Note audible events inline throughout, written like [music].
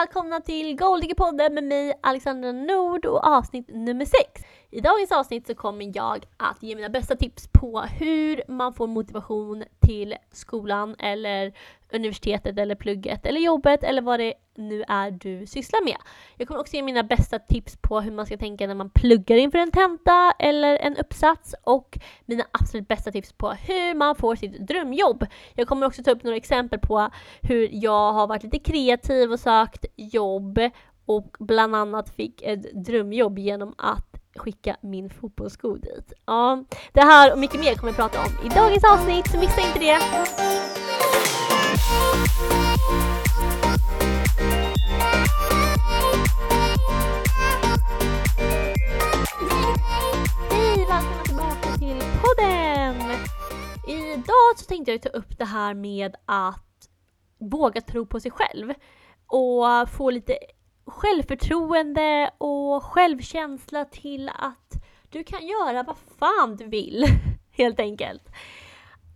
välkomna till Goldige-podden med mig Alexandra Nord och avsnitt nummer 6. I dagens avsnitt så kommer jag att ge mina bästa tips på hur man får motivation till skolan eller universitetet eller plugget eller jobbet eller vad det nu är du sysslar med. Jag kommer också ge mina bästa tips på hur man ska tänka när man pluggar inför en tenta eller en uppsats och mina absolut bästa tips på hur man får sitt drömjobb. Jag kommer också ta upp några exempel på hur jag har varit lite kreativ och sökt jobb och bland annat fick ett drömjobb genom att skicka min fotbollssko dit. Ja, det här och mycket mer kommer jag prata om i dagens avsnitt, så missa inte det! Hej! Välkomna tillbaka till podden! Idag så tänkte jag ta upp det här med att våga tro på sig själv och få lite självförtroende och självkänsla till att du kan göra vad fan du vill, [laughs] helt enkelt.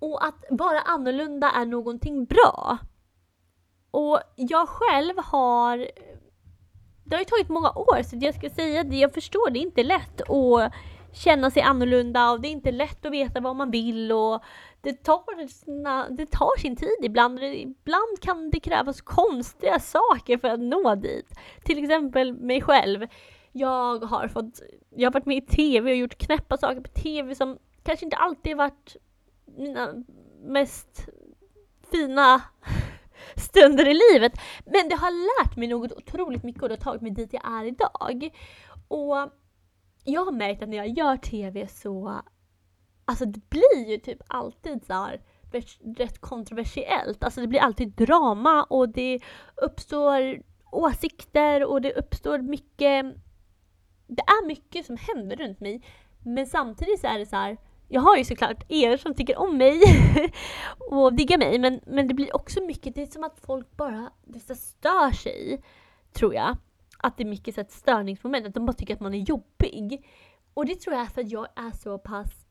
Och att vara annorlunda är någonting bra. Och jag själv har... Det har ju tagit många år så jag ska säga det, jag förstår det är inte lätt att känna sig annorlunda och det är inte lätt att veta vad man vill och det tar, sina, det tar sin tid ibland. Ibland kan det krävas konstiga saker för att nå dit. Till exempel mig själv. Jag har fått, jag har varit med i TV och gjort knäppa saker på TV som kanske inte alltid varit mina mest fina [laughs] stunder i livet. Men det har lärt mig något otroligt mycket och det har tagit mig dit jag är idag. Och jag har märkt att när jag gör TV så Alltså det blir ju typ alltid så här rätt kontroversiellt. Alltså det blir alltid drama och det uppstår åsikter och det uppstår mycket det är mycket som händer runt mig. Men samtidigt så är det så här, jag har ju såklart er som tycker om mig [laughs] och diggar mig men, men det blir också mycket, det är som att folk bara det stör sig, tror jag. Att det är mycket så ett störningsmoment, att de bara tycker att man är jobbig. Och det tror jag är för att jag är så pass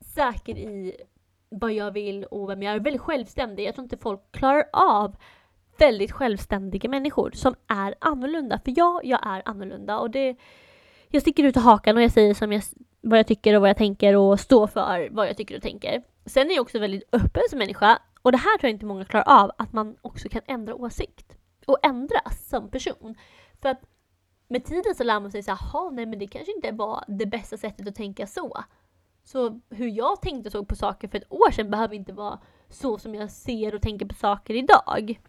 säker i vad jag vill och vem jag är. Väldigt självständig. Jag tror inte folk klarar av väldigt självständiga människor som är annorlunda. För ja, jag är annorlunda och det... Jag sticker ut hakan och jag säger som jag, vad jag tycker och vad jag tänker och står för vad jag tycker och tänker. Sen är jag också väldigt öppen som människa och det här tror jag inte många klarar av, att man också kan ändra åsikt och ändras som person. För att med tiden så lär man sig såhär, nej men det kanske inte var det bästa sättet att tänka så. Så hur jag tänkte och såg på saker för ett år sedan behöver inte vara så som jag ser och tänker på saker idag.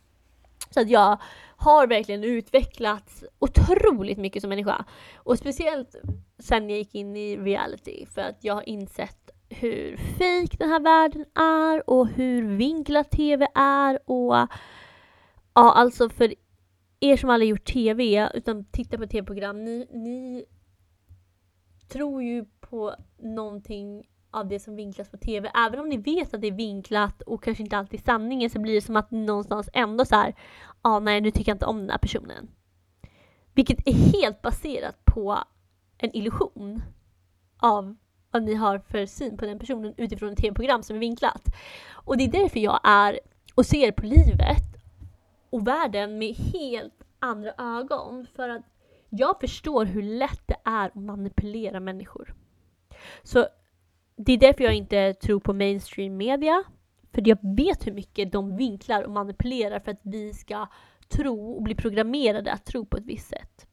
Så att jag har verkligen utvecklats otroligt mycket som människa. Och speciellt sen jag gick in i reality för att jag har insett hur fake den här världen är och hur vinklat TV är och ja, alltså för er som aldrig gjort TV utan tittar på TV-program, ni, ni tror ju på någonting av det som vinklas på TV. Även om ni vet att det är vinklat och kanske inte alltid sanningen så blir det som att ni någonstans ändå så här, ja ah, nej nu tycker jag inte om den här personen. Vilket är helt baserat på en illusion av vad ni har för syn på den personen utifrån ett tv-program som är vinklat. Och det är därför jag är och ser på livet och världen med helt andra ögon. För att jag förstår hur lätt det är att manipulera människor. Så det är därför jag inte tror på mainstream media. För jag vet hur mycket de vinklar och manipulerar för att vi ska tro och bli programmerade att tro på ett visst sätt.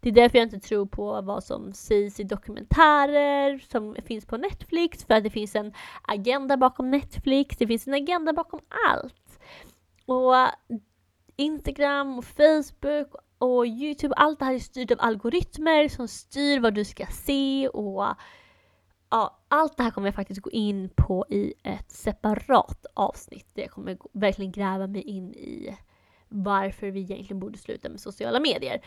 Det är därför jag inte tror på vad som sägs i dokumentärer som finns på Netflix, för att det finns en agenda bakom Netflix, det finns en agenda bakom allt. Och Instagram och Facebook och Youtube, allt det här är styrt av algoritmer som styr vad du ska se och ja, allt det här kommer jag faktiskt gå in på i ett separat avsnitt där jag kommer verkligen gräva mig in i varför vi egentligen borde sluta med sociala medier.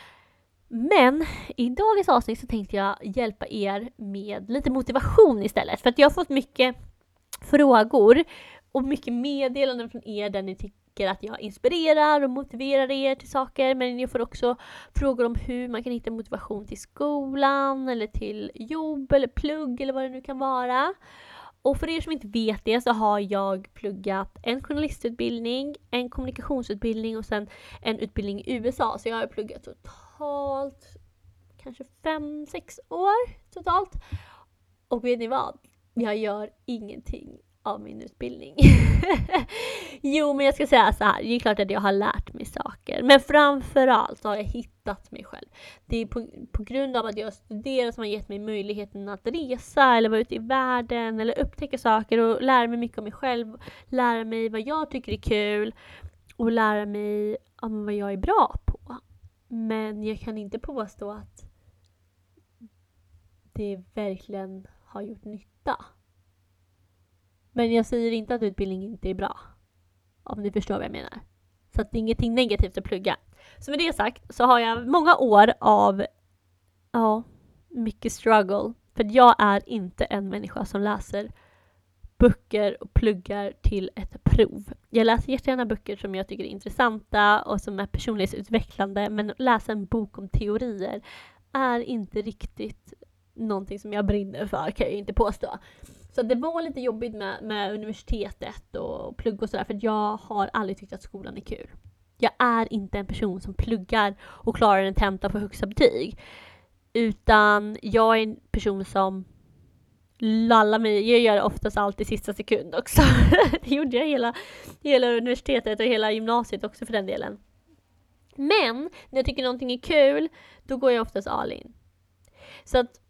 Men i dagens avsnitt så tänkte jag hjälpa er med lite motivation istället. För att jag har fått mycket frågor och mycket meddelanden från er där ni tänker att jag inspirerar och motiverar er till saker. Men jag får också frågor om hur man kan hitta motivation till skolan eller till jobb eller plugg eller vad det nu kan vara. Och för er som inte vet det så har jag pluggat en journalistutbildning, en kommunikationsutbildning och sen en utbildning i USA. Så jag har pluggat totalt kanske fem sex år totalt. Och vet ni vad? Jag gör ingenting av min utbildning. [laughs] jo, men jag ska säga så här. Det är klart att jag har lärt mig saker. Men framförallt så har jag hittat mig själv. Det är på, på grund av att jag studerar som har gett mig möjligheten att resa eller vara ute i världen eller upptäcka saker och lära mig mycket om mig själv. Lära mig vad jag tycker är kul och lära mig om vad jag är bra på. Men jag kan inte påstå att det verkligen har gjort nytta. Men jag säger inte att utbildning inte är bra. Om ni förstår vad jag menar. Så att det är ingenting negativt att plugga. Så med det sagt så har jag många år av, ja, mycket struggle. För jag är inte en människa som läser böcker och pluggar till ett prov. Jag läser jättegärna böcker som jag tycker är intressanta och som är personlighetsutvecklande men att läsa en bok om teorier är inte riktigt någonting som jag brinner för kan jag inte påstå. Så det var lite jobbigt med, med universitetet och plugg och sådär för jag har aldrig tyckt att skolan är kul. Jag är inte en person som pluggar och klarar en tenta på högsta betyg. Utan jag är en person som lallar mig. Jag gör det oftast alltid sista sekund också. [laughs] det gjorde jag hela, hela universitetet och hela gymnasiet också för den delen. Men när jag tycker någonting är kul, då går jag oftast all in. Så att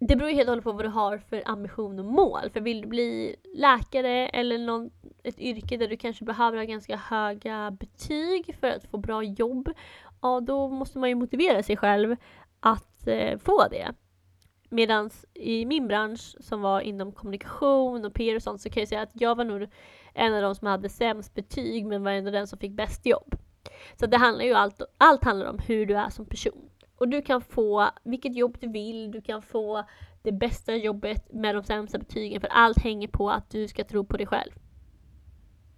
det beror ju helt och hållet på vad du har för ambition och mål. För vill du bli läkare eller någon, ett yrke där du kanske behöver ha ganska höga betyg för att få bra jobb, ja då måste man ju motivera sig själv att eh, få det. Medan i min bransch som var inom kommunikation och PR och sånt så kan jag säga att jag var nog en av de som hade sämst betyg men var ändå den som fick bäst jobb. Så det handlar ju allt, allt handlar om hur du är som person. Och du kan få vilket jobb du vill, du kan få det bästa jobbet med de sämsta betygen för allt hänger på att du ska tro på dig själv.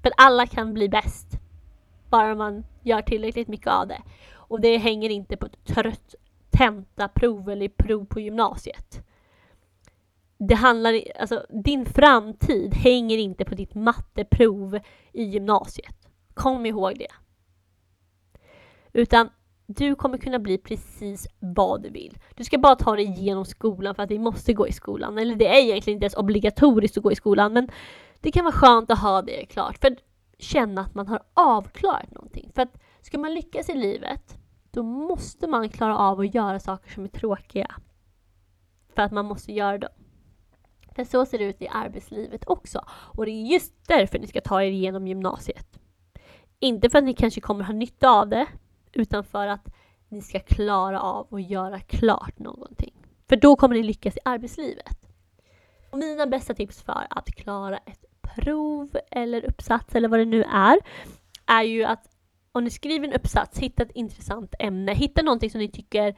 För alla kan bli bäst. Bara man gör tillräckligt mycket av det. Och det hänger inte på ett trött tentaprov eller prov på gymnasiet. Det handlar, alltså din framtid hänger inte på ditt matteprov i gymnasiet. Kom ihåg det. Utan du kommer kunna bli precis vad du vill. Du ska bara ta dig igenom skolan för att vi måste gå i skolan. Eller det är egentligen inte ens obligatoriskt att gå i skolan men det kan vara skönt att ha det klart för att känna att man har avklarat någonting. För att ska man lyckas i livet då måste man klara av att göra saker som är tråkiga. För att man måste göra dem. För så ser det ut i arbetslivet också. Och det är just därför ni ska ta er igenom gymnasiet. Inte för att ni kanske kommer ha nytta av det, utan för att ni ska klara av att göra klart någonting. För då kommer ni lyckas i arbetslivet. Och mina bästa tips för att klara ett prov eller uppsats eller vad det nu är, är ju att om ni skriver en uppsats, hitta ett intressant ämne. Hitta någonting som ni tycker,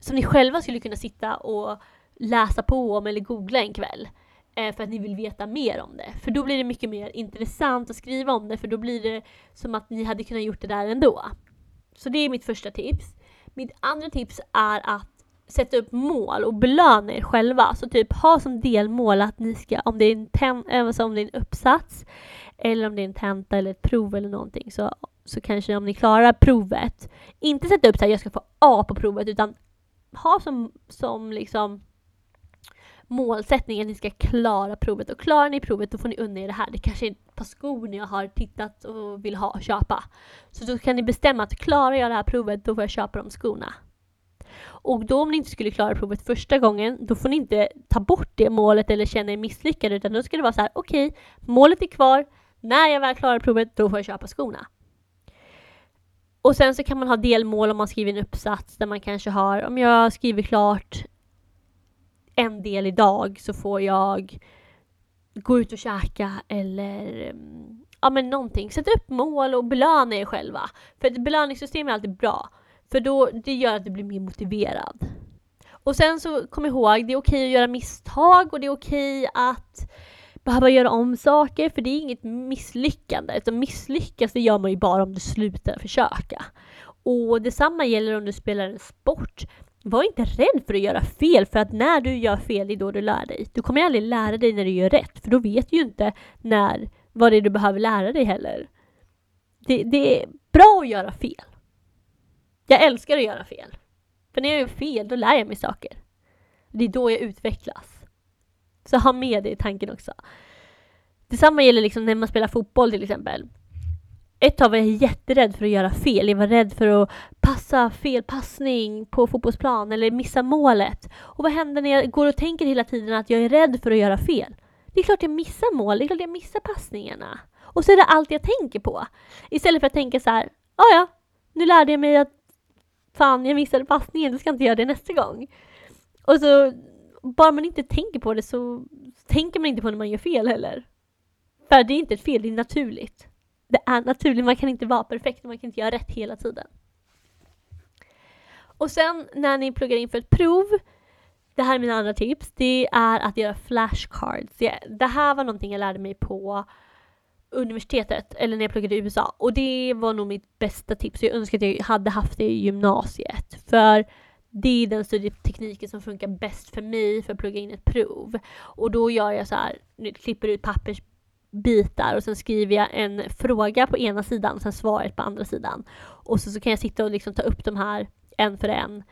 som ni själva skulle kunna sitta och läsa på om eller googla en kväll. Eh, för att ni vill veta mer om det. För då blir det mycket mer intressant att skriva om det, för då blir det som att ni hade kunnat gjort det där ändå. Så det är mitt första tips. Mitt andra tips är att sätta upp mål och belöna er själva. Så typ ha som delmål att ni ska, om det är en, ten, eh, alltså om det är en uppsats eller om det är en tenta eller ett prov eller någonting så, så kanske om ni klarar provet, inte sätta upp så här jag ska få A på provet utan ha som, som liksom målsättning att ni ska klara provet. Och klarar ni provet då får ni unna er det här. Det kanske är ett par skor ni har tittat och vill ha och köpa. Så då kan ni bestämma att klarar jag det här provet då får jag köpa de skorna. Och då om ni inte skulle klara provet första gången, då får ni inte ta bort det målet eller känna er misslyckade utan då ska det vara så här: okej, okay, målet är kvar. När jag väl klarar provet, då får jag köpa skorna. Och sen så kan man ha delmål om man skriver en uppsats där man kanske har, om jag skriver klart en del idag så får jag gå ut och käka eller mm, ja men någonting. Sätt upp mål och belöna er själva. För ett belöningssystem är alltid bra. För då, det gör att du blir mer motiverad. Och sen så kom ihåg, det är okej att göra misstag och det är okej att behöva göra om saker för det är inget misslyckande. Utan misslyckas det gör man ju bara om du slutar försöka. Och detsamma gäller om du spelar en sport var inte rädd för att göra fel, för att när du gör fel, det är då du lär dig. Du kommer aldrig lära dig när du gör rätt, för då vet du ju inte när, vad det är du behöver lära dig heller. Det, det är bra att göra fel. Jag älskar att göra fel. För när jag gör fel, då lär jag mig saker. Det är då jag utvecklas. Så ha med det i tanken också. Detsamma gäller liksom när man spelar fotboll till exempel. Ett tag var jag jätterädd för att göra fel. Jag var rädd för att passa fel passning på fotbollsplan eller missa målet. Och vad händer när jag går och tänker hela tiden att jag är rädd för att göra fel? Det är klart jag missar mål, det är klart jag missar passningarna. Och så är det allt jag tänker på. Istället för att tänka så här, ja ja, nu lärde jag mig att fan jag missade passningen, då ska jag inte göra det nästa gång. Och så, bara man inte tänker på det så tänker man inte på när man gör fel heller. För det är inte ett fel, det är naturligt. Det är naturligt, man kan inte vara perfekt, och man kan inte göra rätt hela tiden. Och sen när ni pluggar in för ett prov, det här är mina andra tips, det är att göra flashcards. Det här var någonting jag lärde mig på universitetet, eller när jag pluggade i USA. Och det var nog mitt bästa tips. Jag önskar att jag hade haft det i gymnasiet. För det är den studietekniken som funkar bäst för mig för att plugga in ett prov. Och då gör jag så här, klipper ut pappers bitar och sen skriver jag en fråga på ena sidan och sen svaret på andra sidan. Och så, så kan jag sitta och liksom ta upp de här en för en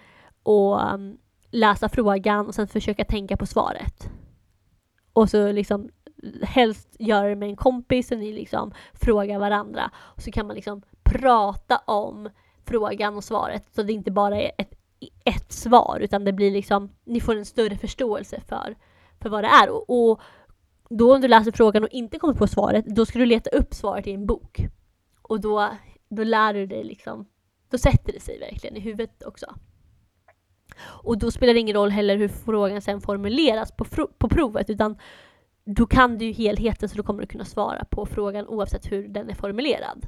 och um, läsa frågan och sen försöka tänka på svaret. Och så liksom helst göra det med en kompis och ni liksom frågar varandra. Och så kan man liksom prata om frågan och svaret så det inte bara är ett, ett svar utan det blir liksom, ni får en större förståelse för, för vad det är. Och, och då om du läser frågan och inte kommer på svaret, då ska du leta upp svaret i en bok. Och då, då lär du dig liksom, då sätter det sig verkligen i huvudet också. Och då spelar det ingen roll heller hur frågan sen formuleras på, på provet utan då kan du ju helheten så då kommer du kunna svara på frågan oavsett hur den är formulerad.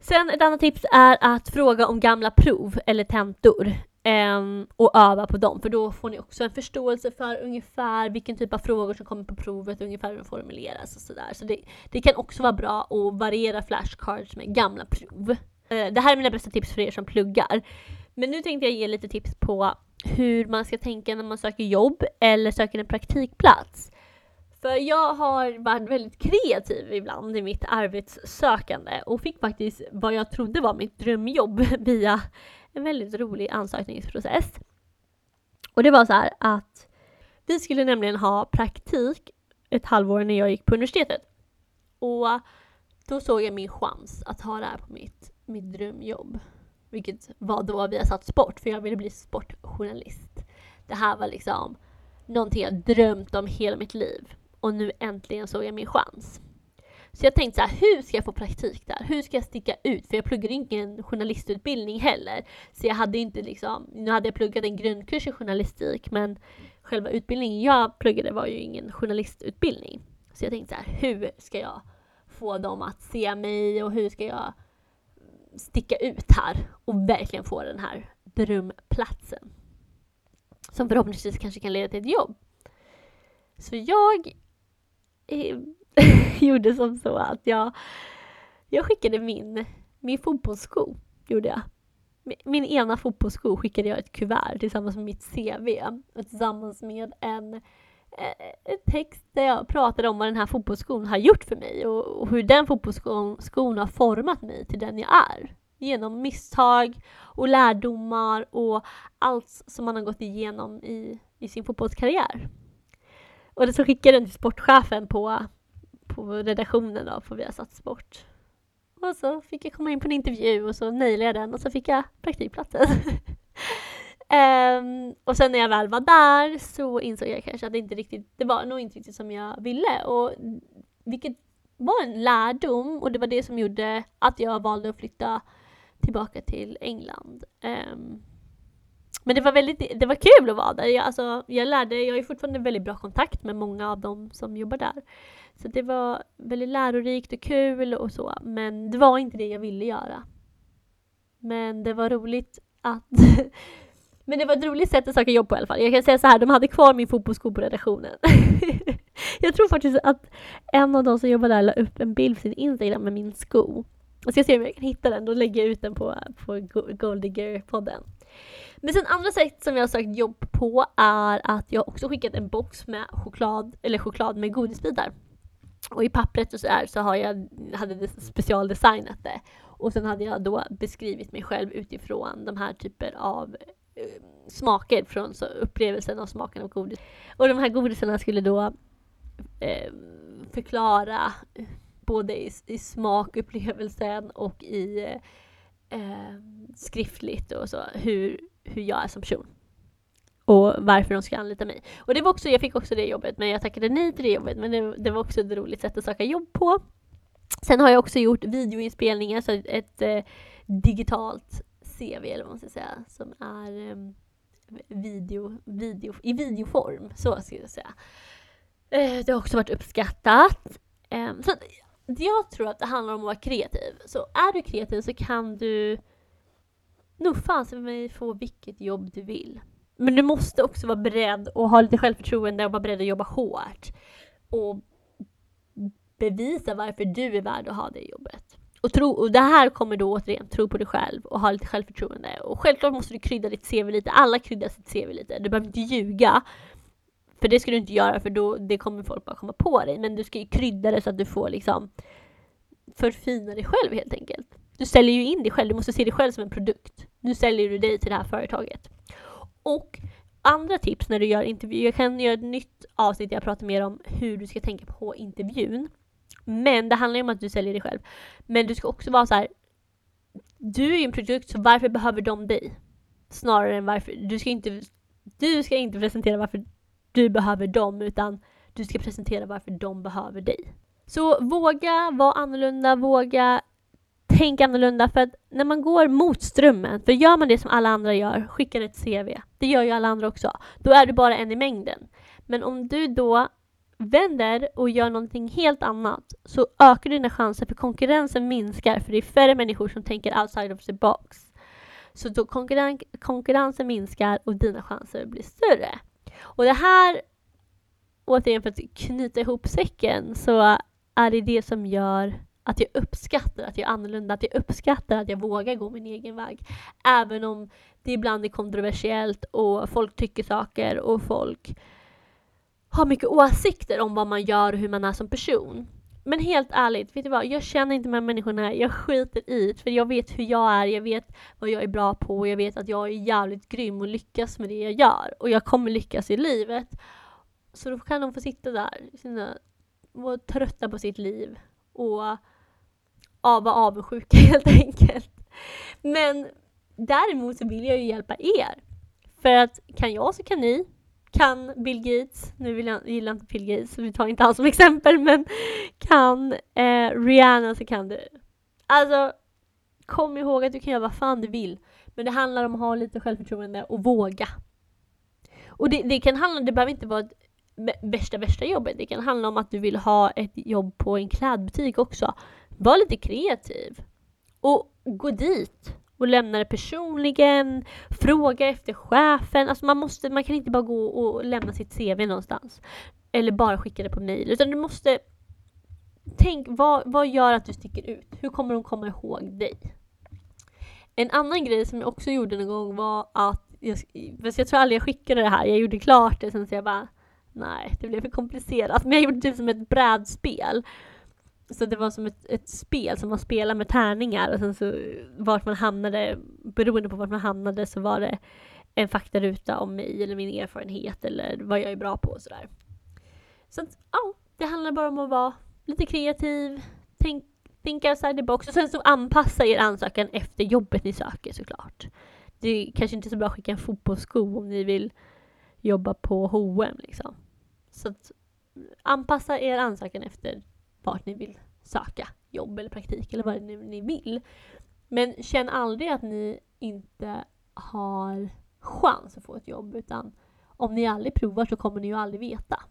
Sen ett annat tips är att fråga om gamla prov eller tentor Um, och öva på dem för då får ni också en förståelse för ungefär vilken typ av frågor som kommer på provet, ungefär hur de formuleras och sådär. Så det, det kan också vara bra att variera flashcards med gamla prov. Uh, det här är mina bästa tips för er som pluggar. Men nu tänkte jag ge lite tips på hur man ska tänka när man söker jobb eller söker en praktikplats. För jag har varit väldigt kreativ ibland i mitt arbetssökande och fick faktiskt vad jag trodde var mitt drömjobb [laughs] via en väldigt rolig ansökningsprocess. Och det var så här att vi skulle nämligen ha praktik ett halvår när jag gick på universitetet. Och då såg jag min chans att ha det här på mitt, mitt drömjobb. Vilket var då vi har satt sport, för jag ville bli sportjournalist. Det här var liksom någonting jag drömt om hela mitt liv och nu äntligen såg jag min chans. Så jag tänkte så här, hur ska jag få praktik där? Hur ska jag sticka ut? För jag pluggade ingen journalistutbildning heller. Så jag hade inte liksom, nu hade jag pluggat en grundkurs i journalistik men själva utbildningen jag pluggade var ju ingen journalistutbildning. Så jag tänkte så här, hur ska jag få dem att se mig och hur ska jag sticka ut här och verkligen få den här drömplatsen. Som förhoppningsvis kanske kan leda till ett jobb. Så jag eh, [laughs] gjorde som så att jag, jag skickade min, min fotbollssko, gjorde jag. Min ena fotbollssko skickade jag ett kuvert tillsammans med mitt CV och tillsammans med en, eh, en text där jag pratade om vad den här fotbollsskon har gjort för mig och, och hur den fotbollsskon har format mig till den jag är. Genom misstag och lärdomar och allt som man har gått igenom i, i sin fotbollskarriär. Och så skickade jag den till sportchefen på, på redaktionen då, på Viasat Sport. Och så fick jag komma in på en intervju och så nailade jag den och så fick jag praktikplatsen. um, [laughs] och sen när jag väl var där så insåg jag kanske att det inte riktigt, det var nog inte riktigt som jag ville. Och vilket var en lärdom och det var det som gjorde att jag valde att flytta tillbaka till England. Um, men det var väldigt, det var kul att vara där. Jag, alltså, jag lärde, jag har fortfarande väldigt bra kontakt med många av dem som jobbar där. Så det var väldigt lärorikt och kul och så, men det var inte det jag ville göra. Men det var roligt att [laughs] Men det var ett roligt sätt att söka jobb på i alla fall. Jag kan säga så här, de hade kvar min fotbollssko på redaktionen. [laughs] jag tror faktiskt att en av de som jobbar där la upp en bild på sin Instagram med min sko. Jag ska se om jag kan hitta den, då lägger jag ut den på, på Goldigger-podden. Men sen andra sätt som jag har sökt jobb på är att jag också skickat en box med choklad, eller choklad med godisbitar. Och i pappret och så, där så har jag, hade jag specialdesignat det. Och sen hade jag då beskrivit mig själv utifrån de här typer av eh, smaker från så upplevelsen av smaken av godis. Och de här godisarna skulle då eh, förklara både i, i smakupplevelsen och i eh, skriftligt och så hur, hur jag är som person. Och varför de ska anlita mig. Och det var också, jag fick också det jobbet men jag tackade nej till det jobbet men det, det var också ett roligt sätt att söka jobb på. Sen har jag också gjort videoinspelningar, så ett eh, digitalt CV eller vad man ska säga, som är eh, video, video, i videoform. Så ska jag säga. Eh, det har också varit uppskattat. Ehm, så jag tror att det handlar om att vara kreativ. Så är du kreativ så kan du nog fan för mig få vilket jobb du vill. Men du måste också vara beredd och ha lite självförtroende och vara beredd att jobba hårt. Och bevisa varför du är värd att ha det jobbet. Och, tro, och det här kommer då återigen, tro på dig själv och ha lite självförtroende. Och självklart måste du krydda ditt CV lite, alla kryddar sitt CV lite. Du behöver inte ljuga. För det ska du inte göra för då det kommer folk bara komma på dig. Men du ska ju krydda det så att du får liksom förfina dig själv helt enkelt. Du säljer ju in dig själv, du måste se dig själv som en produkt. Nu säljer du dig till det här företaget. Och andra tips när du gör intervju, jag kan göra ett nytt avsnitt där jag pratar mer om hur du ska tänka på intervjun. Men det handlar ju om att du säljer dig själv. Men du ska också vara så här. Du är ju en produkt, så varför behöver de dig? Snarare än varför, du ska inte, du ska inte presentera varför du behöver dem, utan du ska presentera varför de behöver dig. Så våga vara annorlunda, våga Tänk annorlunda för att när man går mot strömmen, för gör man det som alla andra gör, skickar ett CV, det gör ju alla andra också, då är du bara en i mängden. Men om du då vänder och gör någonting helt annat så ökar dina chanser för konkurrensen minskar för det är färre människor som tänker outside of the box. Så då konkurren konkurrensen minskar och dina chanser blir större. Och det här, återigen för att knyta ihop säcken, så är det det som gör att jag uppskattar att jag är annorlunda, att jag uppskattar att jag vågar gå min egen väg. Även om det ibland är kontroversiellt och folk tycker saker och folk har mycket åsikter om vad man gör och hur man är som person. Men helt ärligt, vet du vad? Jag känner inte de här människorna, jag skiter i det. För jag vet hur jag är, jag vet vad jag är bra på och jag vet att jag är jävligt grym och lyckas med det jag gör. Och jag kommer lyckas i livet. Så då kan de få sitta där, sina, vara trötta på sitt liv och av vara avundsjuka [laughs] helt enkelt. Men däremot så vill jag ju hjälpa er. För att kan jag så kan ni kan Bill Gates, nu vill jag, gillar inte Bill Gates så vi tar inte han som [laughs] exempel, men kan eh, Rihanna så kan du. Alltså, kom ihåg att du kan göra vad fan du vill. Men det handlar om att ha lite självförtroende och våga. Och det, det kan handla, det behöver inte vara ett värsta värsta jobbet. Det kan handla om att du vill ha ett jobb på en klädbutik också. Var lite kreativ. Och gå dit och lämna det personligen, fråga efter chefen. Alltså man, måste, man kan inte bara gå och lämna sitt CV någonstans. Eller bara skicka det på mail. Utan du måste Tänk, vad, vad gör att du sticker ut? Hur kommer de komma ihåg dig? En annan grej som jag också gjorde någon gång var att jag, jag tror aldrig jag skickade det här, jag gjorde klart det sen så jag bara nej, det blev för komplicerat. Men jag gjorde typ som ett brädspel. Så det var som ett, ett spel som man spelade med tärningar och sen så vart man hamnade, beroende på vart man hamnade så var det en faktaruta om mig eller min erfarenhet eller vad jag är bra på och sådär. Så att, ja, det handlar bara om att vara lite kreativ, tänk, think outside the box och sen så anpassa er ansökan efter jobbet ni söker såklart. Det är kanske inte så bra att skicka en fotbollssko om ni vill jobba på H&M liksom. Så att anpassa er ansökan efter vart ni vill söka jobb eller praktik eller vad ni, ni vill. Men känn aldrig att ni inte har chans att få ett jobb utan om ni aldrig provar så kommer ni ju aldrig veta.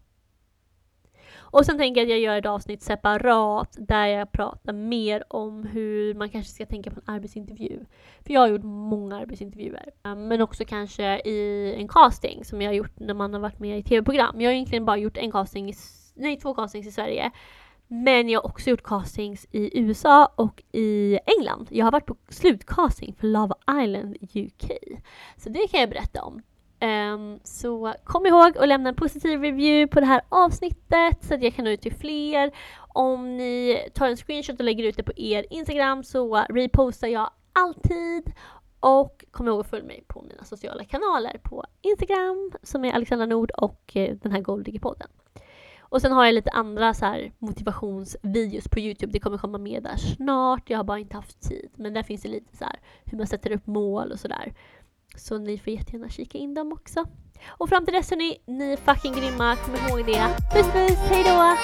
Och sen tänker jag att jag gör ett avsnitt separat där jag pratar mer om hur man kanske ska tänka på en arbetsintervju. För jag har gjort många arbetsintervjuer. Ehm, men också kanske i en casting som jag har gjort när man har varit med i tv-program. Jag har egentligen bara gjort en casting, i, nej två castings i Sverige. Men jag har också gjort castings i USA och i England. Jag har varit på slutcasting för Love Island UK. Så det kan jag berätta om. Um, så kom ihåg att lämna en positiv review på det här avsnittet så att jag kan nå ut till fler. Om ni tar en screenshot och lägger ut det på er Instagram så repostar jag alltid. Och kom ihåg att följa mig på mina sociala kanaler på Instagram som är Alexandra Nord och eh, den här Golddigger-podden. Och sen har jag lite andra så här motivationsvideos på Youtube. Det kommer komma med där snart. Jag har bara inte haft tid. Men där finns det lite så här hur man sätter upp mål och sådär. Så ni får jättegärna kika in dem också. Och fram till dess hörni, ni är fucking grymma. Kom ihåg det. Puss puss, hejdå!